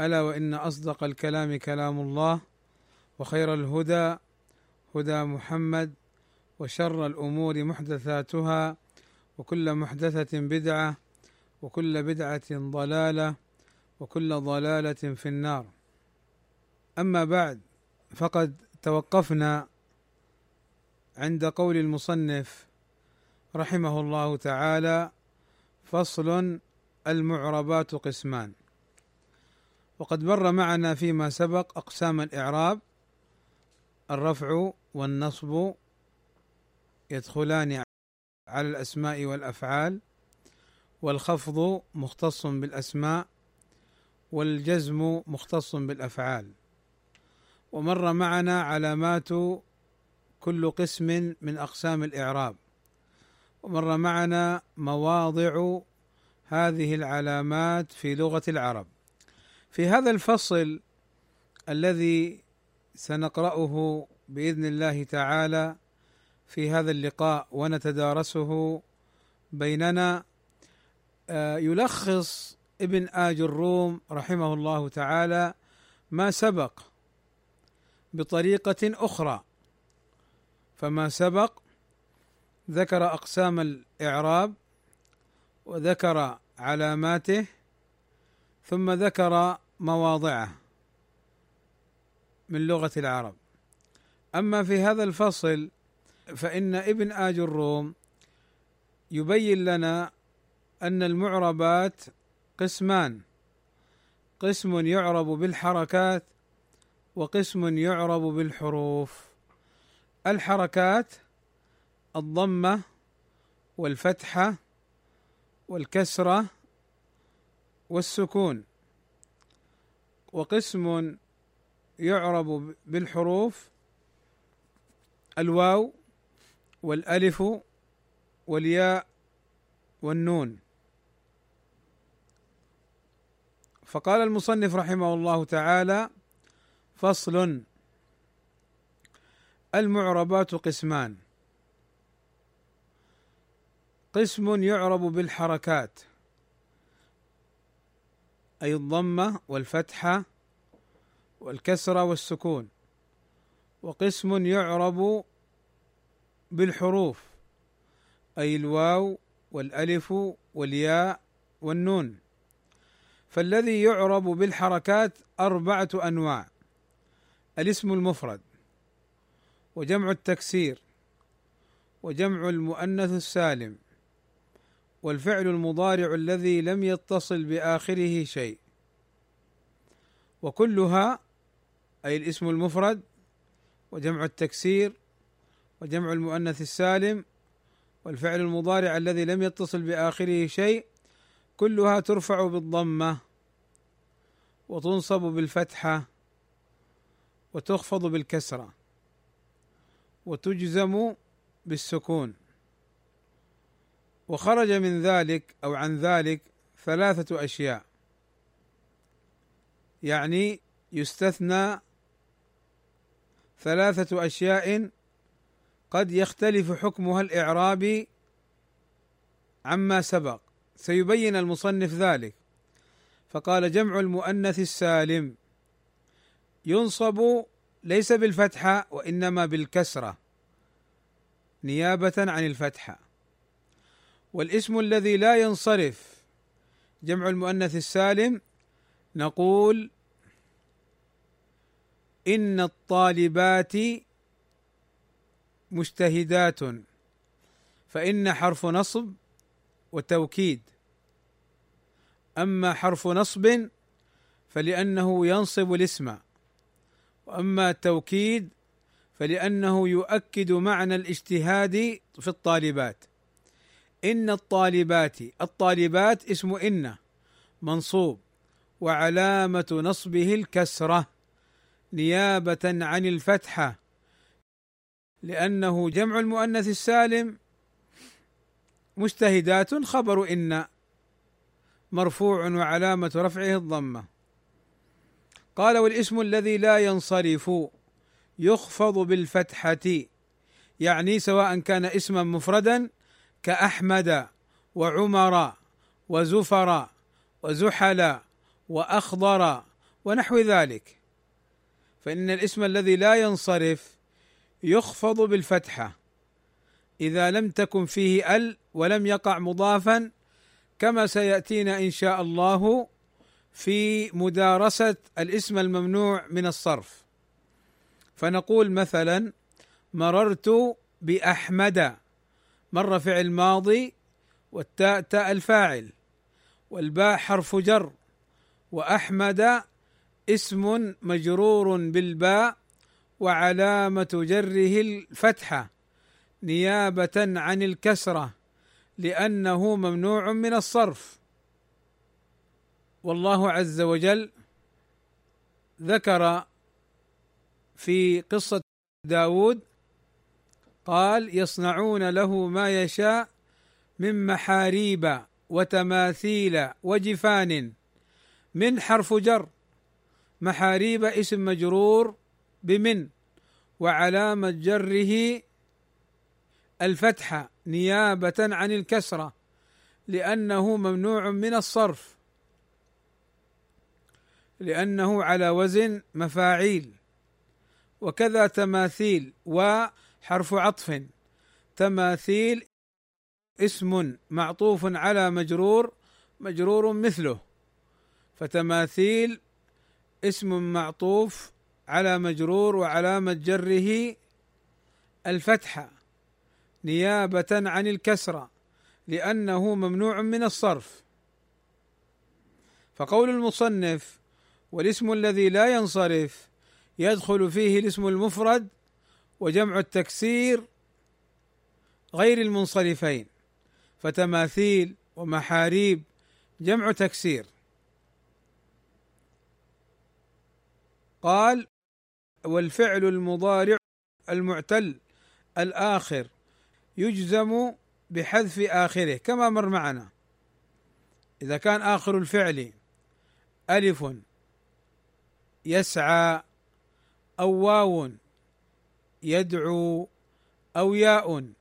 ألا وإن أصدق الكلام كلام الله وخير الهدى هدى محمد وشر الأمور محدثاتها وكل محدثة بدعة وكل بدعة ضلالة وكل ضلالة في النار. أما بعد فقد توقفنا عند قول المصنف رحمه الله تعالى فصل المعربات قسمان. وقد مر معنا فيما سبق أقسام الإعراب الرفع والنصب يدخلان على الأسماء والأفعال والخفض مختص بالأسماء والجزم مختص بالأفعال. ومر معنا علامات كل قسم من أقسام الإعراب. ومر معنا مواضع هذه العلامات في لغة العرب. في هذا الفصل الذي سنقرأه بإذن الله تعالى في هذا اللقاء ونتدارسه بيننا يلخص ابن آج الروم رحمه الله تعالى ما سبق بطريقة أخرى. فما سبق ذكر أقسام الإعراب وذكر علاماته ثم ذكر مواضعه من لغة العرب. أما في هذا الفصل فإن ابن آج الروم يبين لنا أن المعربات قسمان. قسم يعرب بالحركات وقسم يعرب بالحروف. الحركات الضمة والفتحة والكسرة والسكون. وقسم يعرب بالحروف الواو والألف والياء والنون. فقال المصنف رحمه الله تعالى فصل المعربات قسمان. قسم يعرب بالحركات. أي الضمه والفتحه والكسره والسكون. وقسم يعرب بالحروف أي الواو والألف والياء والنون. فالذي يعرب بالحركات أربعة أنواع الاسم المفرد وجمع التكسير وجمع المؤنث السالم. والفعل المضارع الذي لم يتصل بآخره شيء. وكلها أي الاسم المفرد وجمع التكسير وجمع المؤنث السالم والفعل المضارع الذي لم يتصل بآخره شيء كلها ترفع بالضمة وتنصب بالفتحة وتخفض بالكسرة وتجزم بالسكون. وخرج من ذلك أو عن ذلك ثلاثة أشياء. يعني يستثنى ثلاثة أشياء قد يختلف حكمها الإعرابي عما سبق. سيبين المصنف ذلك. فقال جمع المؤنث السالم ينصب ليس بالفتحة وإنما بالكسرة نيابة عن الفتحة. والاسم الذي لا ينصرف جمع المؤنث السالم نقول إن الطالبات مجتهدات فإن حرف نصب وتوكيد. أما حرف نصب فلأنه ينصب الاسم وأما التوكيد فلأنه يؤكد معنى الاجتهاد في الطالبات. إن الطالبات الطالبات اسم إن منصوب وعلامة نصبه الكسرة نيابة عن الفتحه لأنه جمع المؤنث السالم. مجتهدات خبر إن مرفوع وعلامة رفعه الضمة. قال والاسم الذي لا ينصرف يخفض بالفتحة يعني سواء كان اسما مفردا كأحمد وعمر وزفر وزحل وأخضر ونحو ذلك. فإن الاسم الذي لا ينصرف يخفض بالفتحه إذا لم تكن فيه أل ولم يقع مضافا كما سيأتينا إن شاء الله في مدارسة الاسم الممنوع من الصرف. فنقول مثلا مررت بأحمد. مر فعل ماضي والتاء تاء الفاعل والباء حرف جر وأحمد اسم مجرور بالباء وعلامة جره الفتحه نيابة عن الكسرة لأنه ممنوع من الصرف. والله عز وجل ذكر في قصة داود قال يصنعون له ما يشاء من محاريب وتماثيل وجفان من حرف جر. محاريب اسم مجرور بمن وعلامة جره الفتحة نيابة عن الكسرة لأنه ممنوع من الصرف. لأنه على وزن مفاعيل. وكذا تماثيل وحرف عطف. تماثيل اسم معطوف على مجرور مجرور مثله. فتماثيل اسم معطوف على مجرور وعلامة جره الفتحة. نيابة عن الكسرة لأنه ممنوع من الصرف. فقول المصنف والاسم الذي لا ينصرف يدخل فيه الاسم المفرد وجمع التكسير غير المنصرفين فتماثيل ومحاريب جمع تكسير. قال والفعل المضارع المعتل الآخر يجزم بحذف آخره كما مر معنا. إذا كان آخر الفعل ألف يسعى أو واو يدعو أو ياء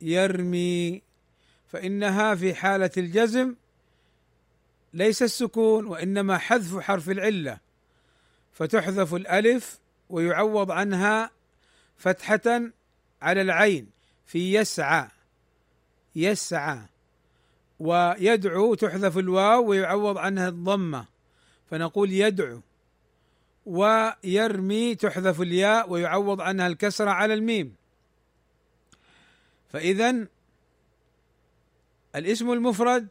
يرمي فإنها في حالة الجزم ليس السكون وإنما حذف حرف العلة فتحذف الألف ويعوض عنها فتحة على العين في يسعى يسعى ويدعو تحذف الواو ويعوض عنها الضمة فنقول يدعو. ويرمي تحذف الياء ويعوض عنها الكسرة على الميم. فإذا الاسم المفرد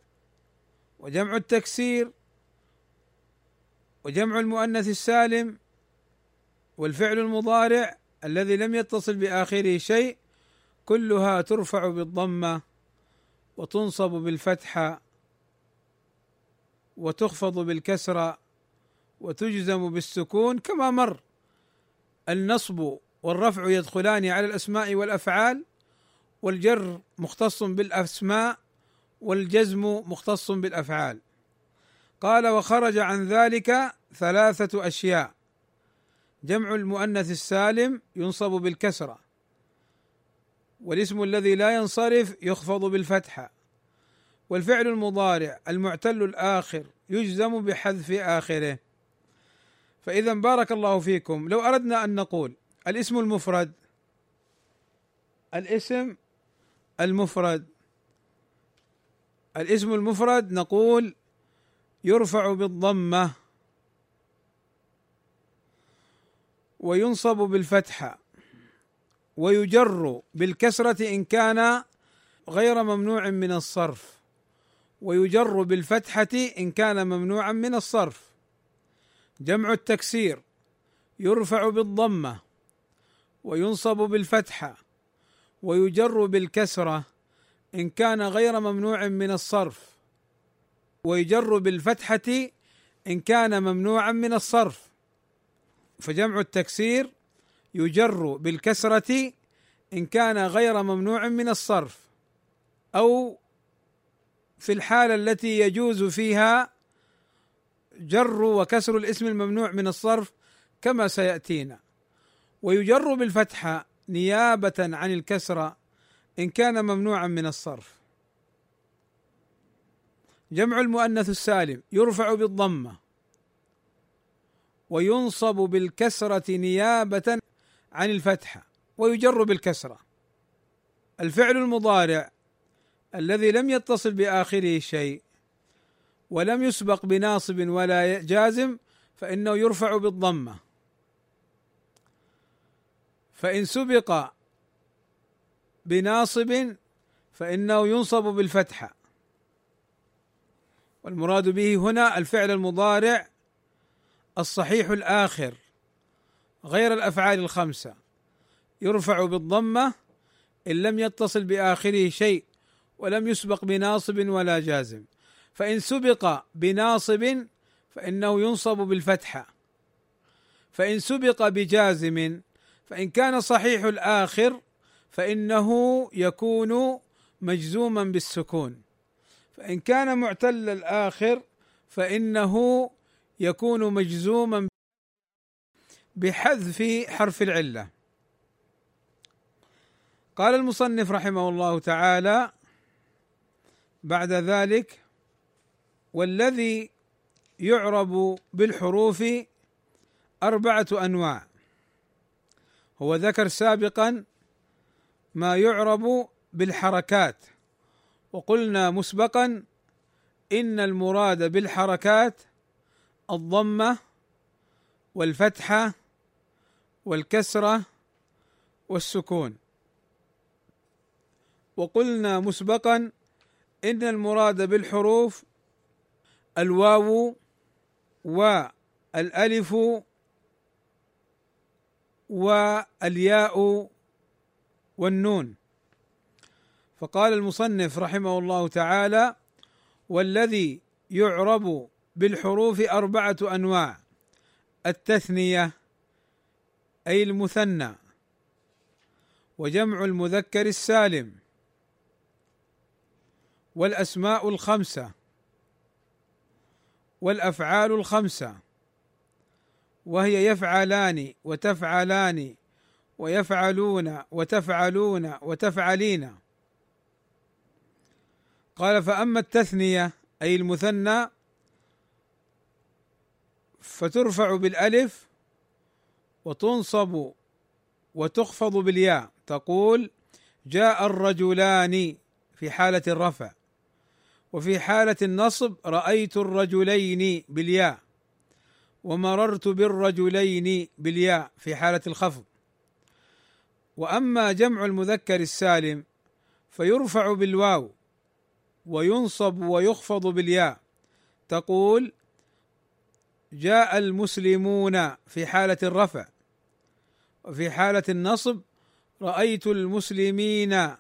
وجمع التكسير وجمع المؤنث السالم والفعل المضارع الذي لم يتصل بآخره شيء كلها ترفع بالضمة وتنصب بالفتحة وتخفض بالكسرة وتجزم بالسكون كما مر النصب والرفع يدخلان على الأسماء والأفعال والجر مختص بالأسماء والجزم مختص بالأفعال. قال وخرج عن ذلك ثلاثة أشياء. جمع المؤنث السالم ينصب بالكسرة والاسم الذي لا ينصرف يخفض بالفتحه والفعل المضارع المعتل الآخر يجزم بحذف آخره. فإذا بارك الله فيكم. لو أردنا أن نقول الاسم المفرد الاسم المفرد الاسم المفرد نقول يرفع بالضمة وينصب بالفتحه ويجر بالكسرة إن كان غير ممنوع من الصرف ويجر بالفتحة إن كان ممنوعا من الصرف. جمع التكسير يرفع بالضمة وينصب بالفتحه ويجر بالكسرة إن كان غير ممنوع من الصرف. ويجر بالفتحة إن كان ممنوعا من الصرف. فجمع التكسير يجر بالكسرة إن كان غير ممنوع من الصرف. أو في الحالة التي يجوز فيها جر وكسر الاسم الممنوع من الصرف كما سيأتينا. ويجر بالفتحة نيابة عن الكسرة إن كان ممنوعا من الصرف. جمع المؤنث السالم يرفع بالضمة. وينصب بالكسرة نيابة عن الفتحة ويجر بالكسرة. الفعل المضارع الذي لم يتصل بآخره شيء ولم يسبق بناصب ولا جازم فإنه يرفع بالضمة. فإن سبق بناصب فإنه ينصب بالفتحة والمراد به هنا الفعل المضارع الصحيح الآخر غير الأفعال الخمسة. يرفع بالضمة إن لم يتصل بآخره شيء ولم يسبق بناصب ولا جازم. فإن سبق بناصب فإنه ينصب بالفتحة فإن سبق بجازم فإن كان صحيح الآخر فإنه يكون مجزوما بالسكون. فإن كان معتل الآخر فإنه يكون مجزوما بحذف حرف العلة. قال المصنف رحمه الله تعالى بعد ذلك والذي يعرب بالحروف أربعة أنواع. هو ذكر سابقا ما يعرب بالحركات وقلنا مسبقا إن المراد بالحركات الضمة والفتحة والكسرة والسكون. وقلنا مسبقا إن المراد بالحروف الواو والألف والياء والنون. فقال المصنف رحمه الله تعالى والذي يعرب بالحروف أربعة أنواع التثنية أي المثنى وجمع المذكر السالم والأسماء الخمسة. والأفعال الخمسة وهي يفعلان وتفعلان ويفعلون وتفعلون وتفعلين. قال فأما التثنية أي المثنى فترفع بالألف وتنصب وتخفض بالياء. تقول جاء الرجلان في حالة الرفع. وفي حالة النصب رأيت الرجلين بالياء ومررت بالرجلين بالياء في حالة الخفض. وأما جمع المذكر السالم فيرفع بالواو وينصب ويخفض بالياء. تقول جاء المسلمون في حالة الرفع. وفي حالة النصب رأيت المسلمين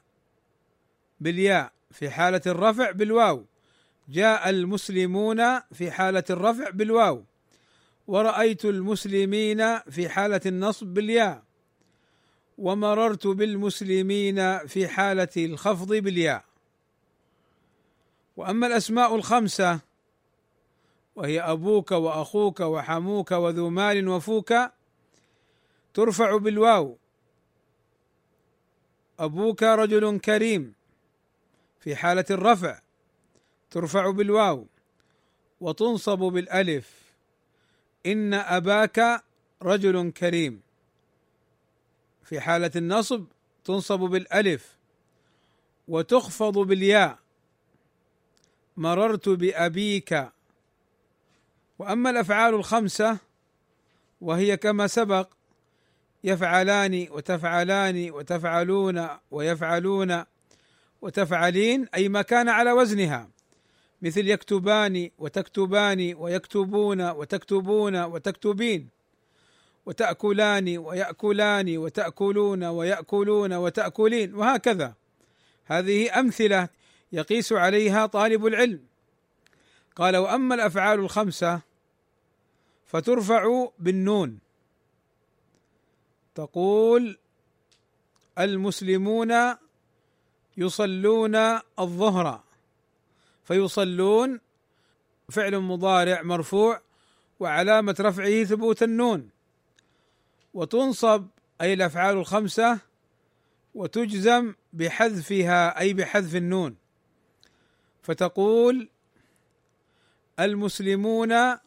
بالياء. في حالة الرفع بالواو. جاء المسلمون في حالة الرفع بالواو. ورأيت المسلمين في حالة النصب بالياء. ومررت بالمسلمين في حالة الخفض بالياء. وأما الأسماء الخمسة وهي أبوك وأخوك وحموك وذو مال وفوك ترفع بالواو. أبوك رجل كريم. في حالة الرفع ترفع بالواو وتنصب بالألف. إن أباك رجل كريم. في حالة النصب تنصب بالألف وتخفض بالياء. مررت بأبيك. وأما الأفعال الخمسة وهي كما سبق يفعلان وتفعلان وتفعلون ويفعلون وتفعلين أي ما كان على وزنها. مثل يكتبان وتكتبان ويكتبون وتكتبون وتكتبين. وتأكلان ويأكلان وتأكلون ويأكلون وتأكلين وهكذا. هذه أمثلة يقيس عليها طالب العلم. قال وأما الأفعال الخمسة فترفع بالنون. تقول المسلمون يصلون الظهر فيصلون فعل مضارع مرفوع وعلامة رفعه ثبوت النون. وتنصب أي الأفعال الخمسة وتجزم بحذفها أي بحذف النون. فتقول المسلمون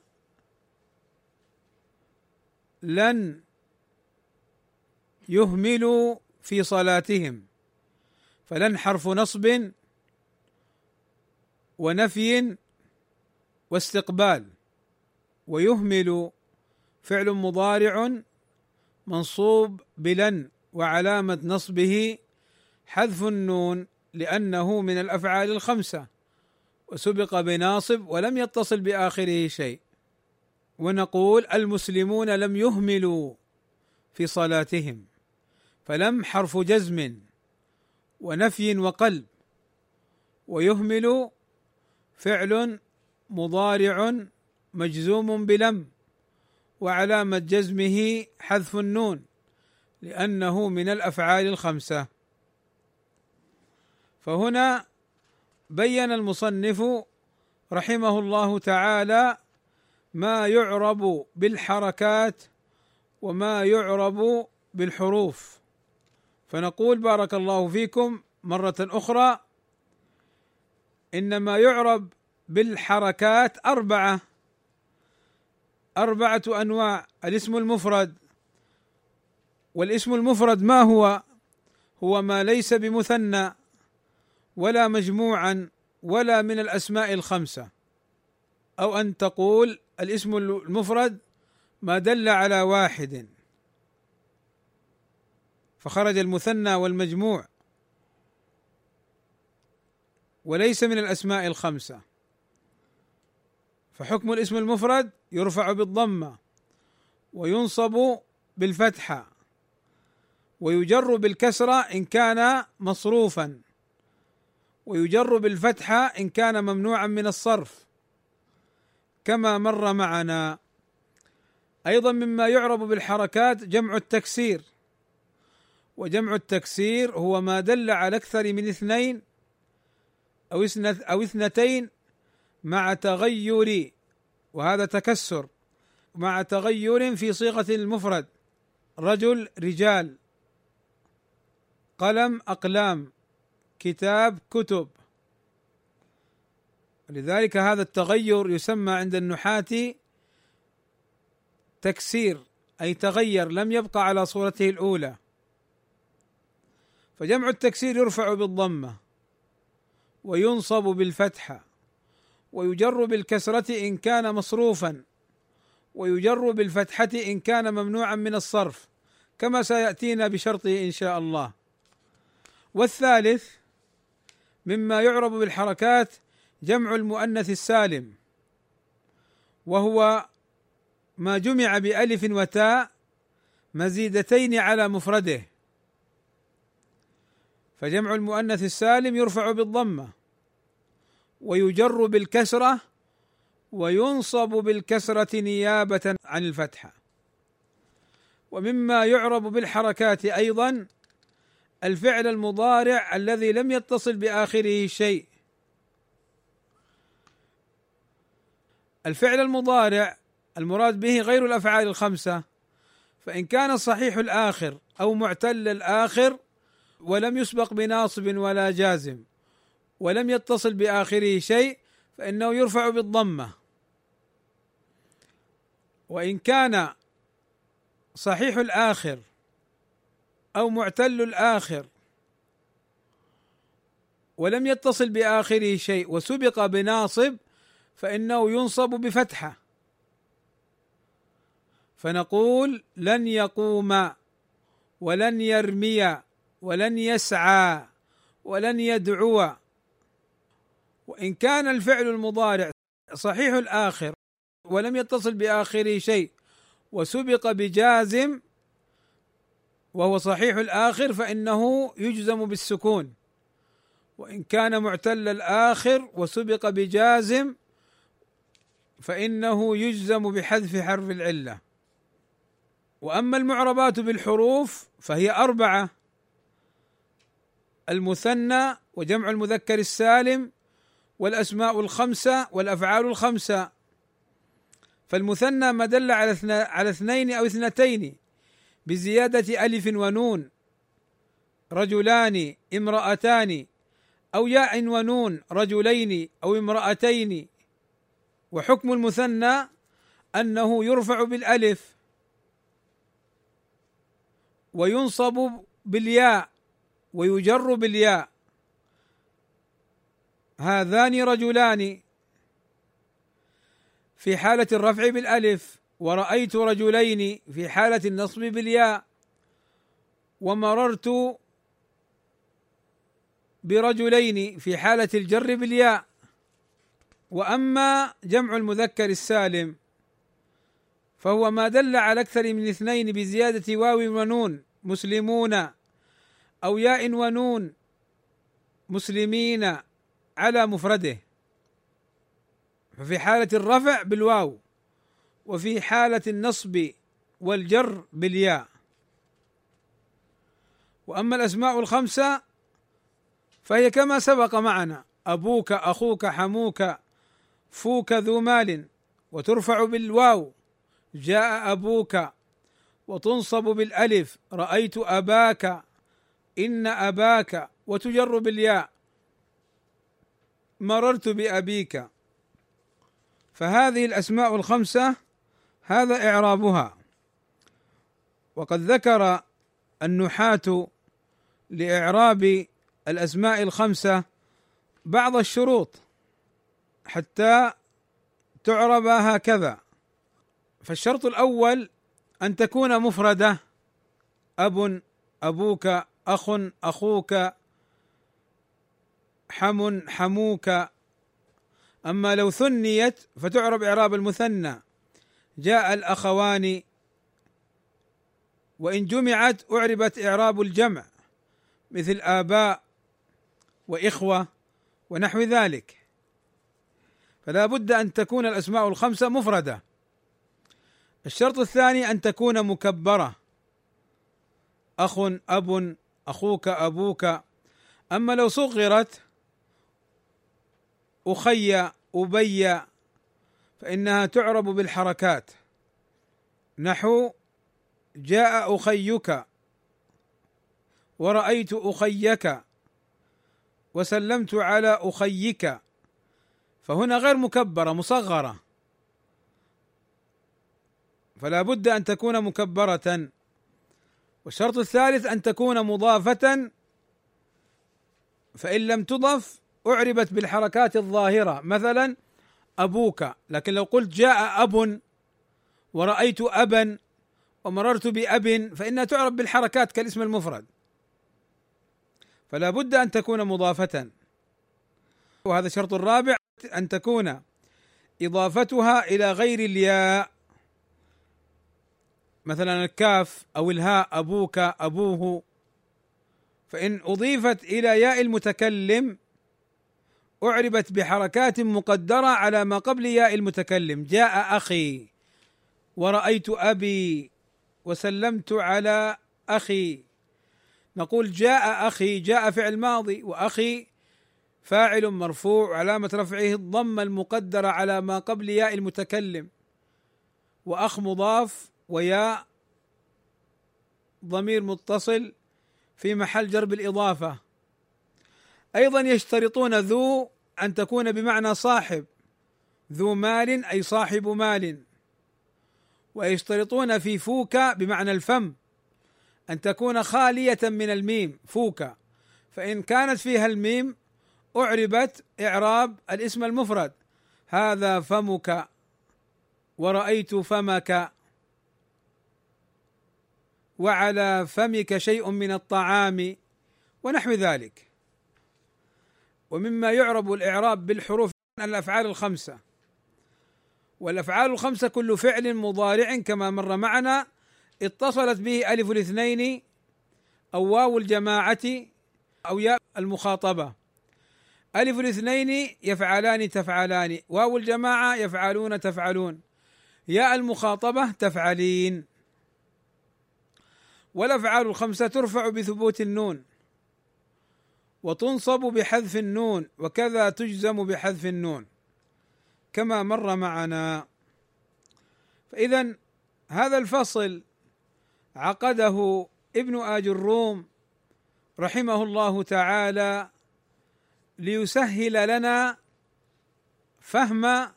لن يهملوا في صلاتهم. فلن حرف نصب ونفي واستقبال. ويهمل فعل مضارع منصوب بلن وعلامة نصبه حذف النون لأنه من الأفعال الخمسة. وسبق بناصب ولم يتصل بآخره شيء. ونقول المسلمون لم يهملوا في صلاتهم. فلم حرف جزم ونفي وقلب ويهمل فعل مضارع مجزوم بلم وعلامة جزمه حذف النون لأنه من الأفعال الخمسة. فهنا بين المصنف رحمه الله تعالى ما يعرب بالحركات وما يعرب بالحروف. فنقول بارك الله فيكم مرة أخرى. إن ما يعرب بالحركات أربعة. أربعة أنواع. الاسم المفرد. والاسم المفرد ما هو؟ هو ما ليس بمثنى ولا مجموعا ولا من الأسماء الخمسة. أو أن تقول الاسم المفرد ما دل على واحد. فخرج المثنى والمجموع. وليس من الأسماء الخمسة. فحكم الاسم المفرد يرفع بالضمة وينصب بالفتحة ويجر بالكسرة إن كان مصروفا ويجر بالفتحة إن كان ممنوعا من الصرف. كما مر معنا. أيضا مما يعرب بالحركات جمع التكسير. وجمع التكسير هو ما دل على أكثر من اثنين اثنت أو اثنتين مع تغير وهذا تكسر مع تغير في صيغة المفرد. رجل رجال. قلم أقلام. كتاب كتب. لذلك هذا التغير يسمى عند النحاة تكسير أي تغير لم يبقى على صورته الأولى. فجمع التكسير يرفع بالضمة وينصب بالفتحه ويجر بالكسرة إن كان مصروفا ويجر بالفتحة إن كان ممنوعا من الصرف كما سيأتينا بشرطه إن شاء الله. والثالث مما يعرب بالحركات جمع المؤنث السالم وهو ما جمع بألف وتاء مزيدتين على مفرده. فجمع المؤنث السالم يرفع بالضمة ويجر بالكسرة وينصب بالكسرة نيابة عن الفتحه ومما يعرب بالحركات أيضا الفعل المضارع الذي لم يتصل بآخره شيء. الفعل المضارع المراد به غير الأفعال الخمسة فإن كان صحيح الآخر أو معتل الآخر ولم يسبق بناصب ولا جازم ولم يتصل بآخره شيء فإنه يرفع بالضمة. وإن كان صحيح الآخر أو معتل الآخر ولم يتصل بآخره شيء وسبق بناصب فإنه ينصب بفتحة. فنقول لن يقوم ولن يرمي ولن يسعى ولن يدعو. وإن كان الفعل المضارع صحيح الآخر ولم يتصل بآخره شيء وسبق بجازم وهو صحيح الآخر فإنه يجزم بالسكون. وإن كان معتل الآخر وسبق بجازم فإنه يجزم بحذف حرف العلة. وأما المعربات بالحروف فهي أربعة. المثنى وجمع المذكر السالم والأسماء الخمسة والأفعال الخمسة. فالمثنى ما دل على على اثنين أو اثنتين بزيادة ألف ونون. رجلان امرأتان أو ياء ونون رجلين أو امرأتين. وحكم المثنى أنه يرفع بالألف وينصب بالياء. ويجر بالياء. هذان رجلان. في حالة الرفع بالألف ورأيت رجلين في حالة النصب بالياء. ومررت برجلين في حالة الجر بالياء. وأما جمع المذكر السالم فهو ما دل على أكثر من اثنين بزيادة واو ونون مسلمون. أو ياء ونون مسلمين على مفرده. ففي حالة الرفع بالواو وفي حالة النصب والجر بالياء. وأما الأسماء الخمسة فهي كما سبق معنا أبوك أخوك حموك فوك ذو مال وترفع بالواو جاء أبوك وتنصب بالألف رأيت أباك إن أباك وتجر بالياء مررت بأبيك. فهذه الأسماء الخمسة هذا إعرابها. وقد ذكر النحاة لإعراب الأسماء الخمسة بعض الشروط حتى تعرب هكذا. فالشرط الأول أن تكون مفردة أب أبوك أخ أخوك. حم حموك. أما لو ثنيت فتعرب إعراب المثنى. جاء الأخوان. وإن جمعت أعربت إعراب الجمع مثل آباء وإخوة ونحو ذلك. فلا بد أن تكون الأسماء الخمسة مفردة. الشرط الثاني أن تكون مكبرة. أخ أب أخوك أبوك. أما لو صغرت أخي أبي فإنها تعرب بالحركات. نحو جاء أخيك ورأيت أخيك وسلمت على أخيك. فهنا غير مكبرة مصغرة. فلا بد أن تكون مكبرة. والشرط الثالث أن تكون مضافة فإن لم تضف أعربت بالحركات الظاهرة. مثلا أبوك لكن لو قلت جاء أب ورأيت أبا ومررت بأب فإنها تعرب بالحركات كالاسم المفرد. فلا بد أن تكون مضافة. وهذا الشرط الرابع أن تكون إضافتها إلى غير الياء. مثلا الكاف أو الهاء أبوك أبوه فإن أضيفت إلى ياء المتكلم أعربت بحركات مقدرة على ما قبل ياء المتكلم. جاء أخي ورأيت أبي وسلمت على أخي. نقول جاء أخي جاء فعل ماضي وأخي فاعل مرفوع علامة رفعه الضمة المقدرة على ما قبل ياء المتكلم. وأخ مضاف وياء ضمير متصل في محل جر بالإضافة أيضا يشترطون ذو أن تكون بمعنى صاحب ذو مال أي صاحب مال. ويشترطون في فوك بمعنى الفم أن تكون خالية من الميم فوكا. فإن كانت فيها الميم أعربت إعراب الاسم المفرد. هذا فمك ورأيت فمك. وعلى فمك شيء من الطعام ونحو ذلك. ومما يعرب الإعراب بالحروف الأفعال الخمسة. والأفعال الخمسة كل فعل مضارع كما مر معنا اتصلت به ألف الاثنين أو واو الجماعة أو ياء المخاطبة. ألف الاثنين يفعلان تفعلان واو الجماعة يفعلون تفعلون ياء المخاطبة تفعلين. والأفعال الخمسة ترفع بثبوت النون وتنصب بحذف النون وكذا تجزم بحذف النون كما مر معنا. فإذا هذا الفصل عقده ابن آج الروم رحمه الله تعالى ليسهل لنا فهم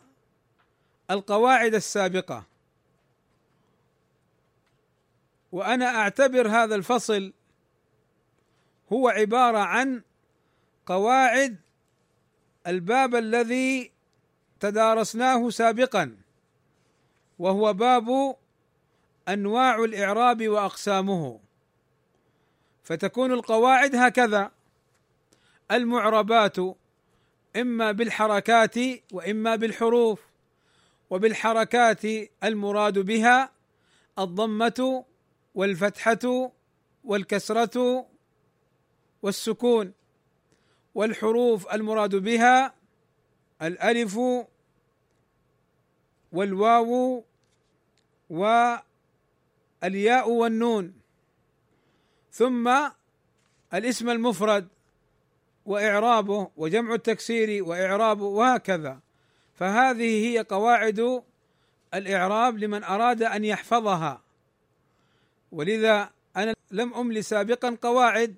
القواعد السابقة. وأنا أعتبر هذا الفصل هو عبارة عن قواعد الباب الذي تدارسناه سابقا وهو باب أنواع الإعراب وأقسامه. فتكون القواعد هكذا المعربات إما بالحركات وإما بالحروف وبالحركات المراد بها الضمة والفتحة والكسرة والسكون والحروف المراد بها الألف والواو والياء والنون. ثم الاسم المفرد وإعرابه وجمع التكسير واعرابه وهكذا. فهذه هي قواعد الإعراب لمن أراد أن يحفظها. ولذا أنا لم امل سابقا قواعد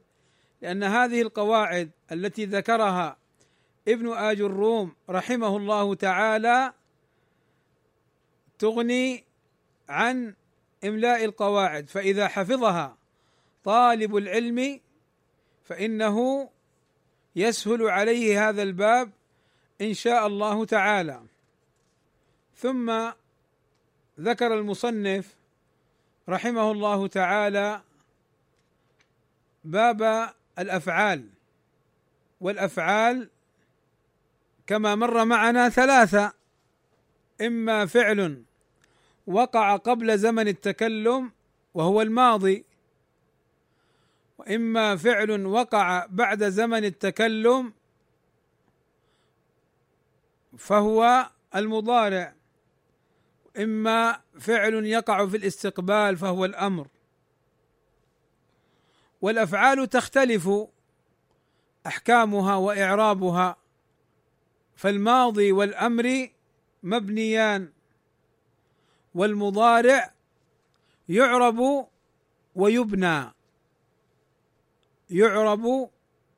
لأن هذه القواعد التي ذكرها ابن آج الروم رحمه الله تعالى تغني عن إملاء القواعد. فإذا حفظها طالب العلم فإنه يسهل عليه هذا الباب إن شاء الله تعالى. ثم ذكر المصنف رحمه الله تعالى باب الأفعال والأفعال كما مر معنا ثلاثة إما فعل وقع قبل زمن التكلم وهو الماضي وإما فعل وقع بعد زمن التكلم فهو المضارع. إما فعل يقع في الاستقبال فهو الأمر. والأفعال تختلف أحكامها وإعرابها فالماضي والأمر مبنيان والمضارع يعرب ويبنى. يعرب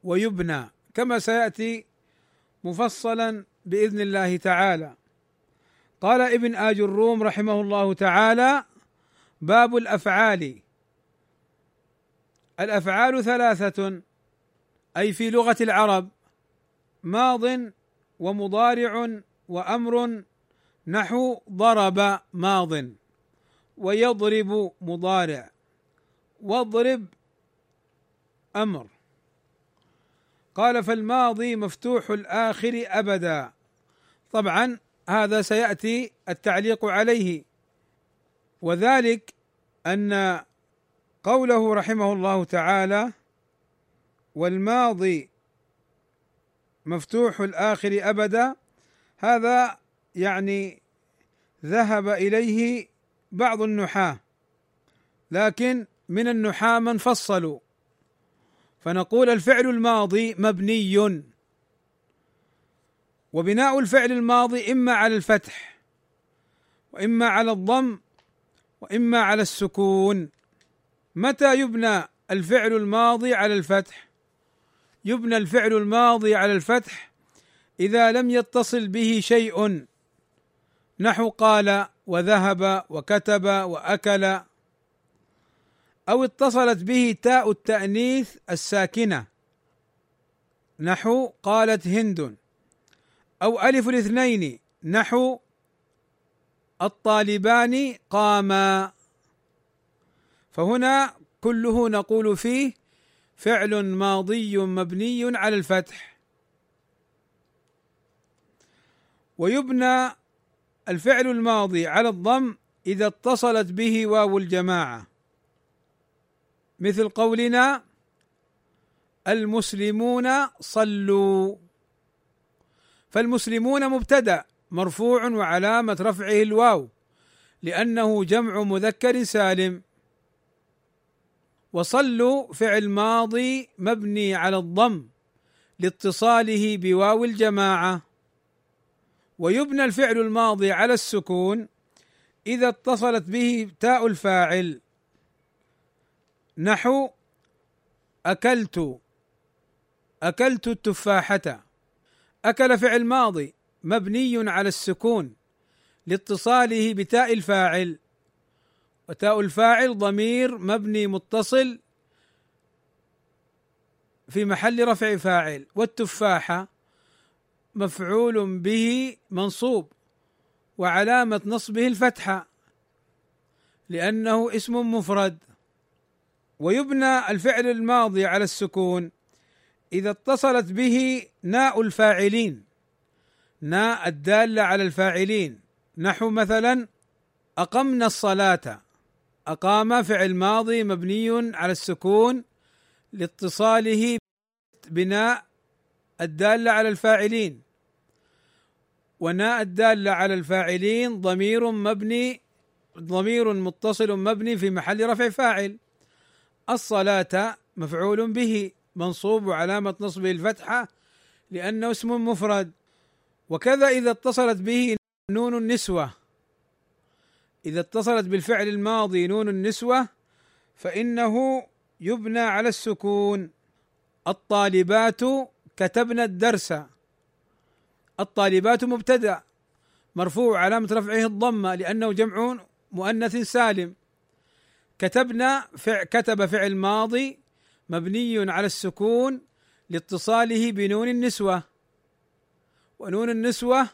ويبنى كما سيأتي مفصلا بإذن الله تعالى. قال ابن آج الروم رحمه الله تعالى باب الأفعال. الأفعال ثلاثة أي في لغة العرب ماض ومضارع وأمر نحو ضرب ماض ويضرب مضارع واضرب أمر. قال فالماضي مفتوح الآخر أبدا. طبعا هذا سيأتي التعليق عليه. وذلك أن قوله رحمه الله تعالى والماضي مفتوح الآخر أبدا هذا يعني ذهب إليه بعض النحاة لكن من النحاة من فصلوا. فنقول الفعل الماضي مبني. وبناء الفعل الماضي إما على الفتح وإما على الضم وإما على السكون. متى يبنى الفعل الماضي على الفتح؟ يبنى الفعل الماضي على الفتح إذا لم يتصل به شيء. نحو قال وذهب وكتب وأكل أو اتصلت به تاء التأنيث الساكنة. نحو قالت هند. أو ألف الاثنين. نحو الطالبان قاما. فهنا كله نقول فيه فعل ماضي مبني على الفتح. ويبنى الفعل الماضي على الضم إذا اتصلت به واو الجماعة. مثل قولنا المسلمون صلوا. فالمسلمون مبتدأ مرفوع وعلامة رفعه الواو لأنه جمع مذكر سالم. وصلوا فعل ماضي مبني على الضم لاتصاله بواو الجماعة. ويبنى الفعل الماضي على السكون إذا اتصلت به تاء الفاعل. نحو أكلت أكلت التفاحة. أكل فعل ماضي مبني على السكون لاتصاله بتاء الفاعل. وتاء الفاعل ضمير مبني متصل في محل رفع فاعل. والتفاحة مفعول به منصوب وعلامة نصبه الفتحة لأنه اسم مفرد. ويبنى الفعل الماضي على السكون إذا اتصلت به ناء الفاعلين ناء الدالة على الفاعلين. نحو مثلا أقمنا الصلاة. أقام فعل ماضي مبني على السكون لاتصاله بناء الدالة على الفاعلين. وناء الدالة على الفاعلين ضمير مبني ضمير متصل مبني في محل رفع فاعل. الصلاة مفعول به. منصوب وعلامة نصبه الفتحة لأنه اسم مفرد. وكذا إذا اتصلت به نون النسوة. إذا اتصلت بالفعل الماضي نون النسوة فإنه يبنى على السكون. الطالبات كتبن الدرس. الطالبات مبتدأ. مرفوع علامة رفعه الضمة لأنه جمع مؤنث سالم. كتبنا فع كتب فعل ماضي مبني على السكون لاتصاله بنون النسوة. ونون النسوة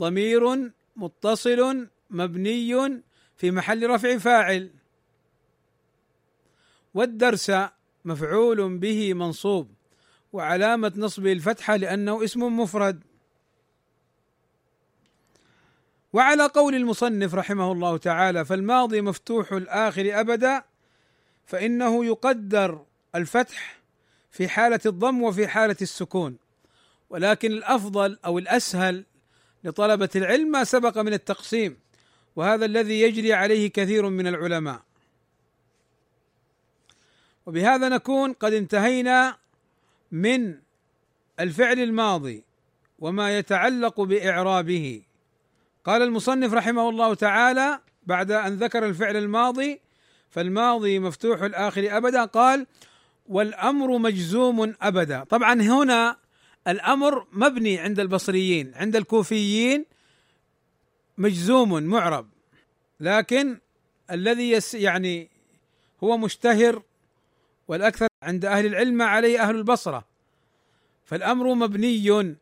ضمير متصل مبني في محل رفع فاعل. والدرس مفعول به منصوب وعلامة نصبه الفتحة لأنه اسم مفرد. وعلى قول المصنف رحمه الله تعالى فالماضي مفتوح الآخر أبدا فإنه يقدر الفتح في حالة الضم وفي حالة السكون. ولكن الأفضل أو الأسهل لطلبة العلم ما سبق من التقسيم وهذا الذي يجري عليه كثير من العلماء. وبهذا نكون قد انتهينا من الفعل الماضي وما يتعلق بإعرابه. قال المصنف رحمه الله تعالى بعد أن ذكر الفعل الماضي فالماضي مفتوح الآخر أبدا قال والأمر مجزوم أبدا. طبعا هنا الأمر مبني عند البصريين عند الكوفيين مجزوم معرب. لكن الذي يس يعني هو مشتهر والأكثر عند أهل العلم عليه أهل البصرة. فالأمر مبني.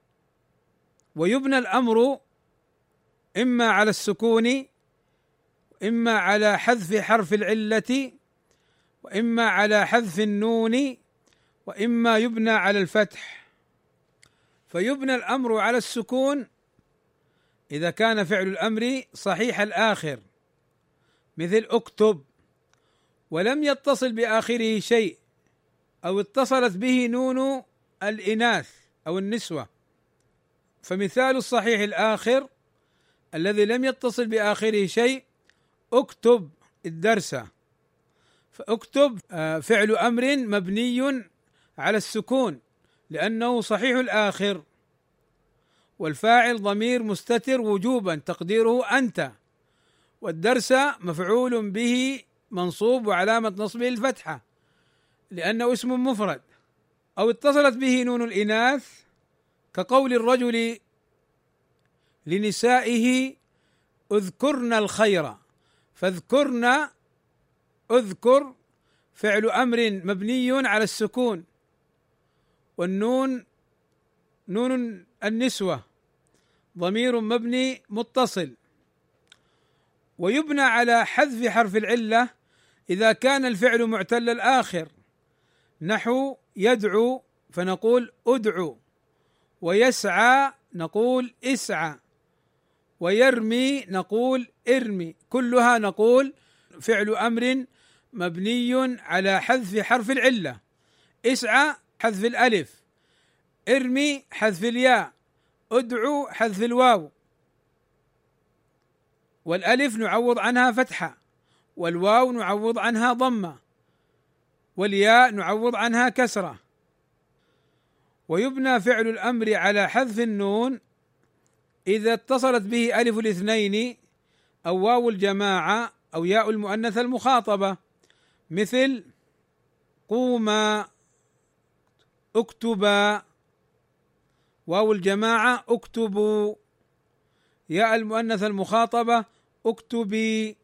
ويبنى الأمر إما على السكون إما على حذف حرف العلة وإما على حذف النون وإما يبنى على الفتح. فيبنى الأمر على السكون إذا كان فعل الأمر صحيح الآخر مثل اكتب ولم يتصل بآخره شيء أو اتصلت به نون الإناث أو النسوة. فمثال الصحيح الآخر الذي لم يتصل بآخره شيء اكتب الدرس. فاكتب آه، فعل أمر مبني على السكون لأنه صحيح الآخر. والفاعل ضمير مستتر وجوبا تقديره أنت. والدرس مفعول به منصوب وعلامة نصبه الفتحة لأنه اسم مفرد. أو اتصلت به نون الإناث كقول الرجل لنسائه اذكرن الخير فاذكرن أذكر فعل أمر مبني على السكون والنون نون النسوة ضمير مبني متصل. ويبنى على حذف حرف العلة إذا كان الفعل معتل الآخر. نحو يدعو فنقول أدعو. ويسعى نقول اسعى. ويرمي نقول ارمي. كلها نقول فعل أمر مبني على حذف حرف العلة. اسعى حذف الألف. ارمي حذف الياء. ادعو حذف الواو. والألف نعوض عنها فتحة. والواو نعوض عنها ضمة. والياء نعوض عنها كسرة. ويبنى فعل الأمر على حذف النون. إذا اتصلت به ألف الاثنين أو واو الجماعة أو ياء المؤنث المخاطبة. مثل قوما اكتبا واو الجماعة اكتبوا ياء المؤنث المخاطبة اكتبي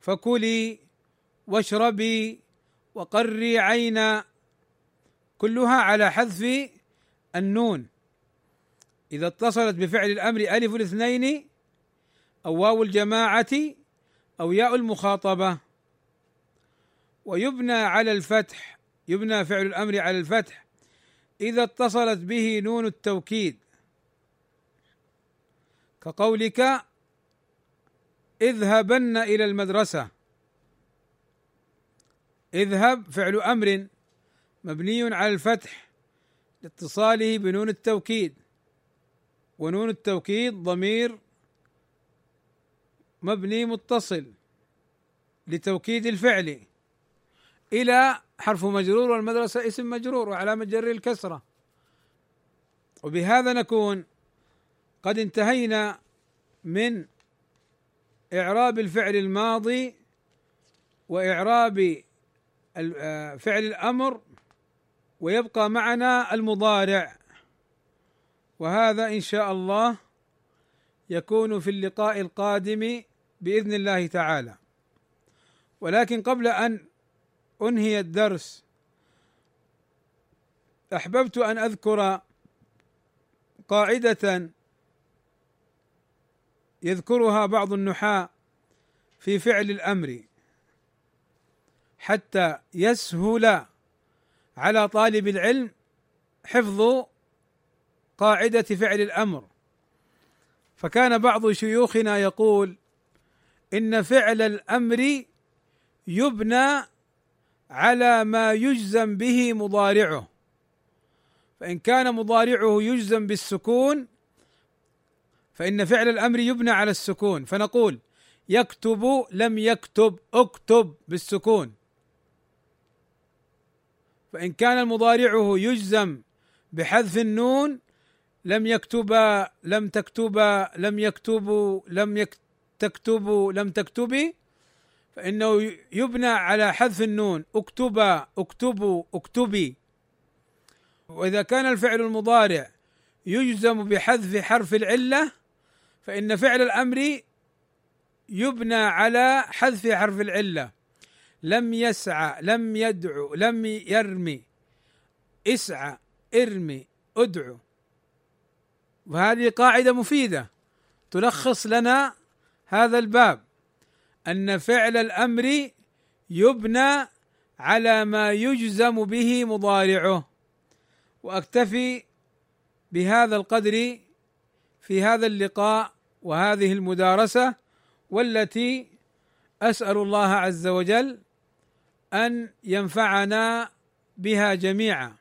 فكلي واشربي وقري عينا كلها على حذف النون. إذا اتصلت بفعل الأمر ألف الاثنين أو واو الجماعة أو ياء المخاطبة. ويبنى على الفتح يبنى فعل الأمر على الفتح. إذا اتصلت به نون التوكيد. كقولك اذهبن إلى المدرسة. اذهب فعل أمر مبني على الفتح لاتصاله بنون التوكيد. ونون التوكيد ضمير مبني متصل لتوكيد الفعل إلى حرف مجرور والمدرسة اسم مجرور وعلامة جر الكسرة. وبهذا نكون قد انتهينا من إعراب الفعل الماضي وإعراب آه، فعل الأمر ويبقى معنا المضارع. وهذا إن شاء الله يكون في اللقاء القادم بإذن الله تعالى. ولكن قبل أن أنهي الدرس أحببت أن أذكر قاعدة يذكرها بعض النحاة في فعل الأمر حتى يسهل على طالب العلم حفظ قاعدة فعل الأمر. فكان بعض شيوخنا يقول إن فعل الأمر يبنى على ما يجزم به مضارعه. فإن كان مضارعه يجزم بالسكون فإن فعل الأمر يبنى على السكون. فنقول يكتب لم يكتب اكتب بالسكون. فإن كان مضارعه يجزم بحذف النون لم يكتبا لم تكتبا لم يكتبوا لم يك تكتبوا لم تكتبي فإنه يبنى على حذف النون. اكتبا اكتبوا اكتبي وإذا كان الفعل المضارع يجزم بحذف حرف العلة فإن فعل الأمر يبنى على حذف حرف العلة. لم يسعى لم يدعو لم يرمي. اسعى ارمي ادعو وهذه قاعدة مفيدة تلخص لنا هذا الباب أن فعل الأمر يبنى على ما يجزم به مضارعه. وأكتفي بهذا القدر في هذا اللقاء وهذه المدارسة والتي أسأل الله عز وجل أن ينفعنا بها جميعا.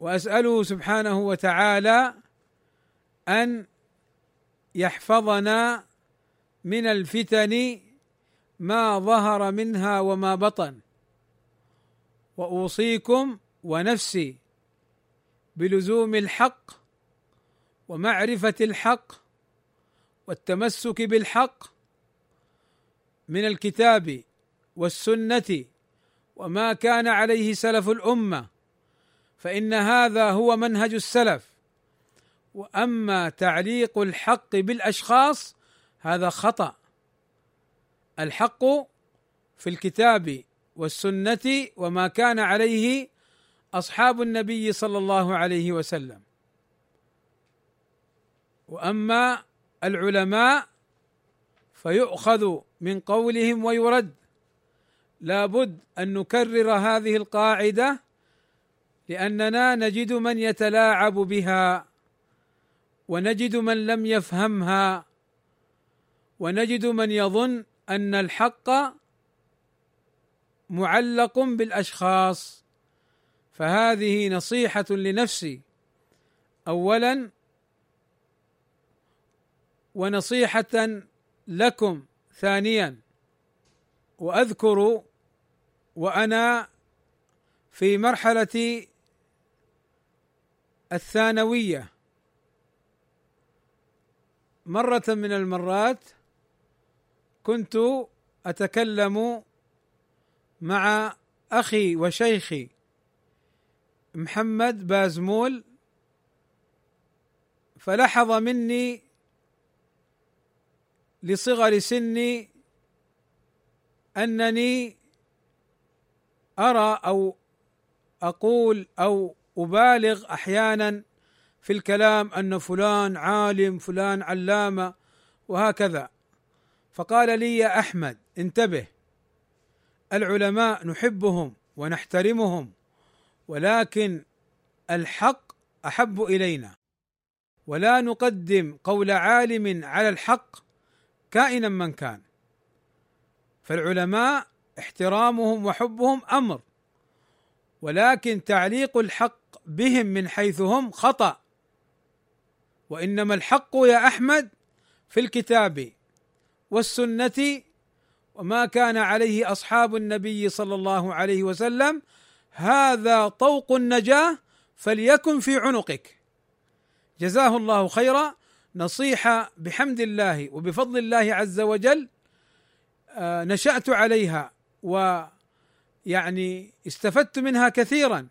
وأسأله سبحانه وتعالى أن يحفظنا من الفتن ما ظهر منها وما بطن. وأوصيكم ونفسي بلزوم الحق ومعرفة الحق والتمسك بالحق من الكتاب والسنة وما كان عليه سلف الأمة. فإن هذا هو منهج السلف. وأما تعليق الحق بالأشخاص هذا خطأ. الحق في الكتاب والسنة وما كان عليه أصحاب النبي صلى الله عليه وسلم. وأما العلماء فيؤخذ من قولهم ويرد. لابد أن نكرر هذه القاعدة لأننا نجد من يتلاعب بها. ونجد من لم يفهمها ونجد من يظن أن الحق معلق بالأشخاص. فهذه نصيحة لنفسي. اولا ونصيحة لكم. ثانيا وأذكر وأنا في مرحلة الثانوية. مرة من المرات كنت أتكلم مع أخي وشيخي محمد بازمول فلحظ مني لصغر سني أنني أرى أو أقول أو أبالغ أحيانا في الكلام أن فلان عالم فلان علامة وهكذا. فقال لي يا أحمد انتبه. العلماء نحبهم ونحترمهم ولكن الحق أحب إلينا. ولا نقدم قول عالم على الحق كائنا من كان. فالعلماء احترامهم وحبهم أمر ولكن تعليق الحق بهم من حيث هم خطأ. وإنما الحق يا أحمد في الكتاب والسنة وما كان عليه أصحاب النبي صلى الله عليه وسلم هذا طوق النجاة فليكن في عنقك. جزاه الله خيرا. نصيحة بحمد الله وبفضل الله عز وجل آه، نشأت عليها ويعني استفدت منها كثيرا.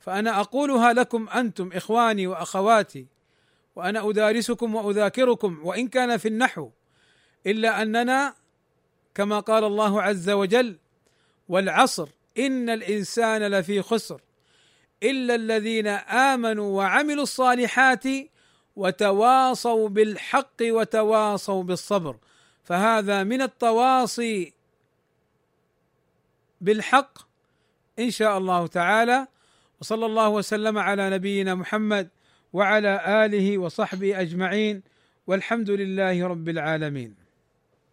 فأنا أقولها لكم أنتم إخواني وأخواتي وأنا أدارسكم وأذاكركم وإن كان في النحو إلا أننا كما قال الله عز وجل والعصر إن الإنسان لفي خسر إلا الذين آمنوا وعملوا الصالحات وتواصوا بالحق وتواصوا بالصبر فهذا من التواصي بالحق إن شاء الله تعالى وصلى الله وسلم على نبينا محمد وعلى آله وصحبه أجمعين والحمد لله رب العالمين.